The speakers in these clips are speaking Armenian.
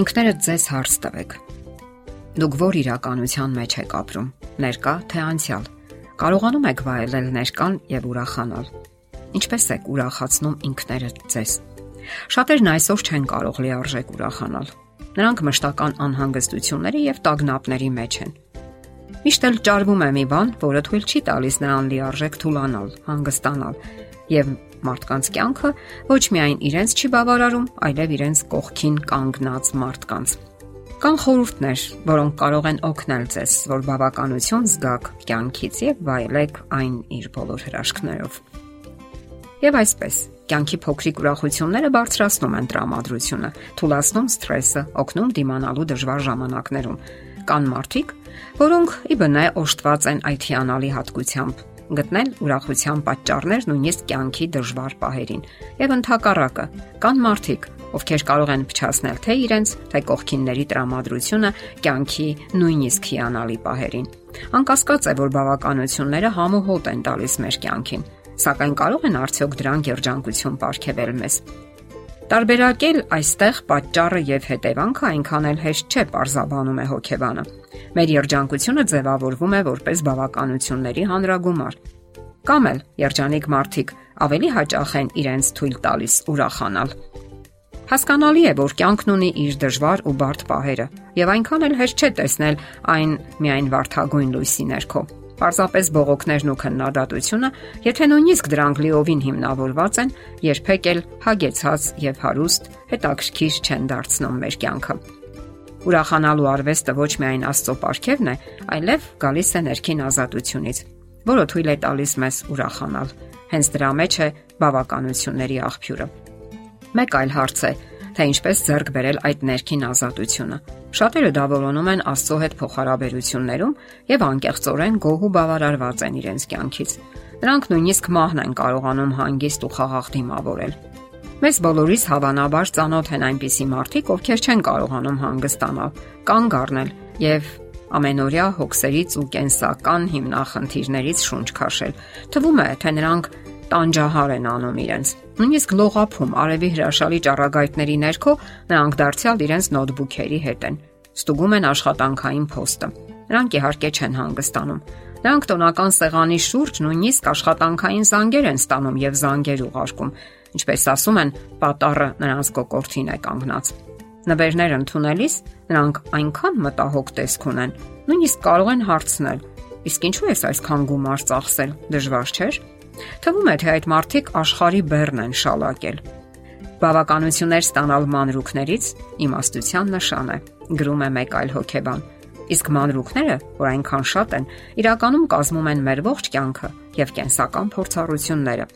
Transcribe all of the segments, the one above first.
Ինքներդ ձեզ հարց տվեք. Դուք ո՞ր իրականության մեջ եք ապրում՝ ներկա թե անցյալ։ Կարողանում եք վայելել ներկան եւ ուրախանալ։ Ինչպես եք ուրախացնում ինքներդ ձեզ։ Շատերն այսօր չեն կարող լիարժեք ուրախանալ։ Նրանք մշտական անհանգստությունների եւ տագնապների մեջ են։ Միշտ էլ ճարվում է մի բան, որը թույլ չի տալիս նրան լիարժեք թուլանալ, հանգստանալ եւ մարդկանց կյանքը ոչ միայն իրենց չի բավարարում, այլև իրենց կողքին կանգնած մարդկանց։ Կան խորհուրդներ, որոնք կարող են օգնել ձեզ, որ բավականություն զգաք կյանքից եւ վայելեք այն իր բոլոր հրաշքներով։ Եվ այսպես, կյանքի փոքրիկ ուրախությունները բարձրացնում են տրամադրությունը, թուլացնում սթրեսը, օգնում դիմանալու դժվար ժամանակներում։ Կան մարդիկ, որոնք ի բնե օժտված են այդ հիանալի հատկությամբ գտնել ուրախության պատճառներ նույնիսկ կյանքի դժվար պահերին։ Եվ ընդհակառակը, կան մարդիկ, ովքեր կարող են փչացնել թե իրենց, թե կողքինների տրամադրությունը կյանքի նույնիսկ հիանալի պահերին։ Անկասկած է, որ բավականությունները համոհոտ են տալիս մեր կյանքին, սակայն կարող են արդյոք դրանք երջանկություն ապարգևել մեզ։ Տարբերակել այստեղ պատճառը եւ հետևանքը այնքան էլ հեշտ չէ, parzabanum է հոգեբանը։ Մեր երջանկությունը ձևավորվում է որպես բավականությունների հանրագումար։ Կամ էլ երջանիկ մարդիկ ավելի հաճախ են իրենց թույլ տալիս ուրախանալ։ Հասկանալի է, որ կյանքն ունի իր դժվար ու բարդ պահերը, եւ այնքան էլ հեշտ չէ տեսնել այն միայն վարթագույն լույսի ներքո։ Պարզապես բողոքներն ու քննադատությունը, եթե նույնիսկ դրանք լիովին հիմնավորված են, երբեք էլ հագեցած եւ հարուստ հետաքրքիր չեն դարձնում մեր կյանքը։ Ուրախանալու արվեստը ոչ միայն Աստծո ապարքևն է, այլև գալիս է ներքին ազատությունից, որը թույլ է տալիս մեզ ուրախանալ։ Հենց դրա մեջ է բավականությունների աղբյուրը։ Մեկ այլ հարց է, թե ինչպես ձեռք բերել այդ ներքին ազատությունը։ Շատերը դա որոնում են Աստծո հետ փոխհարաբերություններում եւ անկեղծորեն գոհ ու բավարարված են իրենց կյանքից։ Նրանք նույնիսկ մահն են կարողանում հանգիստ ու խաղաղ դիմավորել։ Մեզ բոլորիս հավանաբար ծանոթ են այնպիսի մարդիկ, ովքեր չեն կարողանում հանգստանալ, կանգ առնել եւ ամենօրյա հոգսերից ու կենսական հիմնախնդիրներից շունչ քաշել։ Թվում է, թե նրանք տանջահար են անում իրենց։ Նույնիսկ լողափում արևի հրաշալի ճառագայթների ներքո նրանք դարձյալ իրենց նոթբուքերի հետ են։ Ստուգում են աշխատանքային փոստը։ Նրանք իհարկե չեն հանգստանում։ Նրանք տոնական սեղանի շուրջ նույնիսկ աշխատանքային զանգեր են ստանում եւ զանգեր ուղարկում, Ինչպես ասում են, պատառը նրանց կոկորտին է կանգնած։ Նվերներ ընդունելիս նրանք այնքան մտահոգ տեսք ունեն, նույնիսկ կարող են հարցնել. իսկ ինչու է այսքան գումար ծախսել, դժվար չէ՞։ Թվում է, թե այդ մարդիկ աշխարի բեռն են շալակել։ Բավականություններ ստանալ մանրուքներից իմաստության նշան է, գրում է մեկ այլ հոգեբան։ Իսկ մանրուքները, որ այնքան շատ են, իրականում կազմում են մեր ողջ կյանքը եւ կենսական փորձառությունները։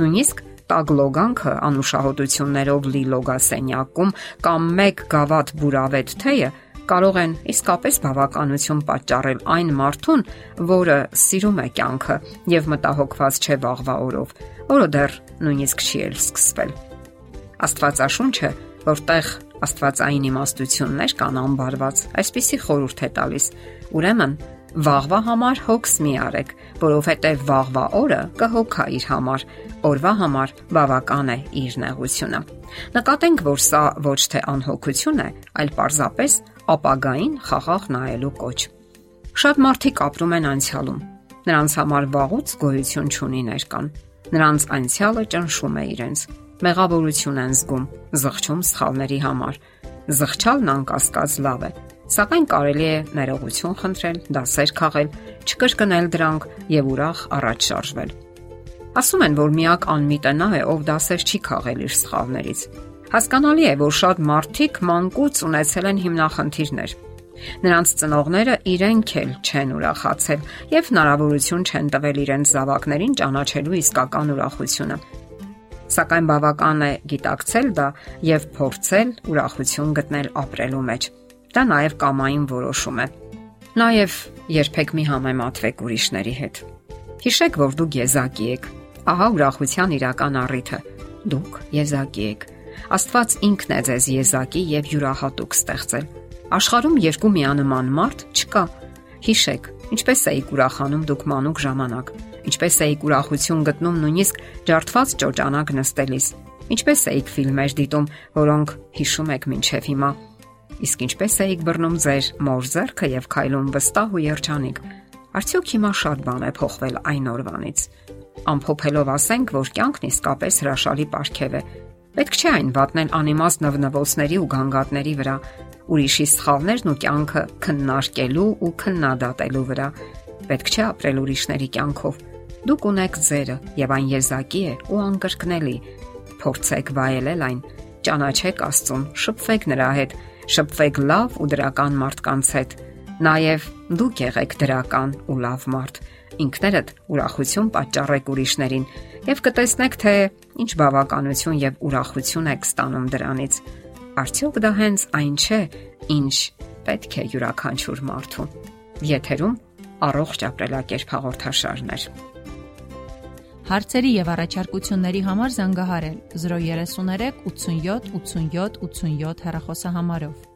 Նույնիսկ տագ լոգանքը անուշահոտություններով լի լոգասենյակում կամ մեկ գավաթ բուրավետ թեյը կարող են իսկապես բավականություն պատճառել այն մարդուն, որը սիրում է կյանքը եւ մտահոգված չէ վաղվա օրով, որը դեռ նույնիսկ չի էլ սկսվել։ Աստվածաշունչը, որտեղ աստվածային իմաստություններ կան անբարված, այսպիսի խորհուրդ է տալիս. ուրեմն Վաղվա համար հոգս մի արեք, որովհետև վաղվա օրը կհոգա իր համար, օրվա համար բավական է իր նեղությունը։ Նկատենք, որ սա ոչ թե անհոգություն է, այլ պարզապես ապագային խաղաղ նայելու կոչ։ Շատ մարդիկ ապրում են անցյալում։ Նրանց համար վաղուց գոյություն չունի ներկան։ Նրանց անցյալը ճնշում է իրենց։ Մեղավորություն են զգում, զղջում սխալների համար։ Զղջալն անկասկած լավ է, Սակայն կարելի է ներողություն խնդրել, դասեր քաղել, չկրկնել դրանք եւ ուրախ առաջ շարժվել։ Ասում են, որ միակ անմիտը նա է, ով դասեր չի քաղել իր սխալներից։ Հասկանալի է, որ շատ մարդիկ մանկուց ունեցել են հիմնախնդիրներ։ Նրանց ծնողները իրենք էլ չեն ուրախացել եւ հնարավորություն չեն տվել իրենց զավակներին ճանաչելու իսկական ուրախությունը սակայն բավական է գիտակցել դա եւ փորձել ուրախություն գտնել ապրելու մեջ։ Դա նաև կամային որոշում է։ Նաև երբեք մի համեմատվեք ուրիշների հետ։ Հիշեք, որ դուք եզակի եք։ Ահա ուրախության իրական առիթը։ Դուք եզակի եք։ Աստված ինքն է ձեզ եզակի եւ յուրահատուկ ստեղծել։ Աշխարում երկու միանման մարդ չկա։ Հիշեք, ինչպես էիք ուրախանում դուք մանուկ ժամանակ, ինչպես էիք ուրախություն գտնում նույնիսկ ջարդված ճոճանակ նստելիս, ինչպես էիք ֆիլմեր դիտում, որոնք հիշում եք մինչև հիմա։ Իսկ ինչպես էիք բռնում ձեր մոր зерքը եւ քայլում վստահ ու երջանիկ։ Արդյոք հիմա շատ բան է փոխվել այն օրվանից։ Ամփոփելով ասենք, որ կյանքն իսկապես հրաշալի պարգև է, Պետք չէ այն վատնել անիմաստ նվնվոցների ու գանգատների վրա, ուրիշի սխալներն ու կյանքը քննարկելու ու քննադատելու վրա։ Պետք չէ ապրել ուրիշների կյանքով։ Դուք ունեք ձերը եւ այն եզակի է ու անկրկնելի։ Փորձեք վայելել այն, ճանաչեք Աստծուն, շփվեք նրա հետ շփվեք լավ ու դրական մարդկանց հետ։ Նաև դուք եղեք դրական ու լավ մարդ։ Ինքներդ ուրախություն պատճառեք ուրիշներին եւ կտեսնեք, թե ինչ բավականություն եւ ուրախություն եք ստանում դրանից։ Արդյոք դա հենց այն չէ, ինչ պետք է յուրաքանչյուր մարդու։ Եթերում առողջ ապրելակերպ հաղորդաշարներ։ Հարցերի եւ առաջարկությունների համար զանգահարել 033 87 87 87 հեռախոսահամարով։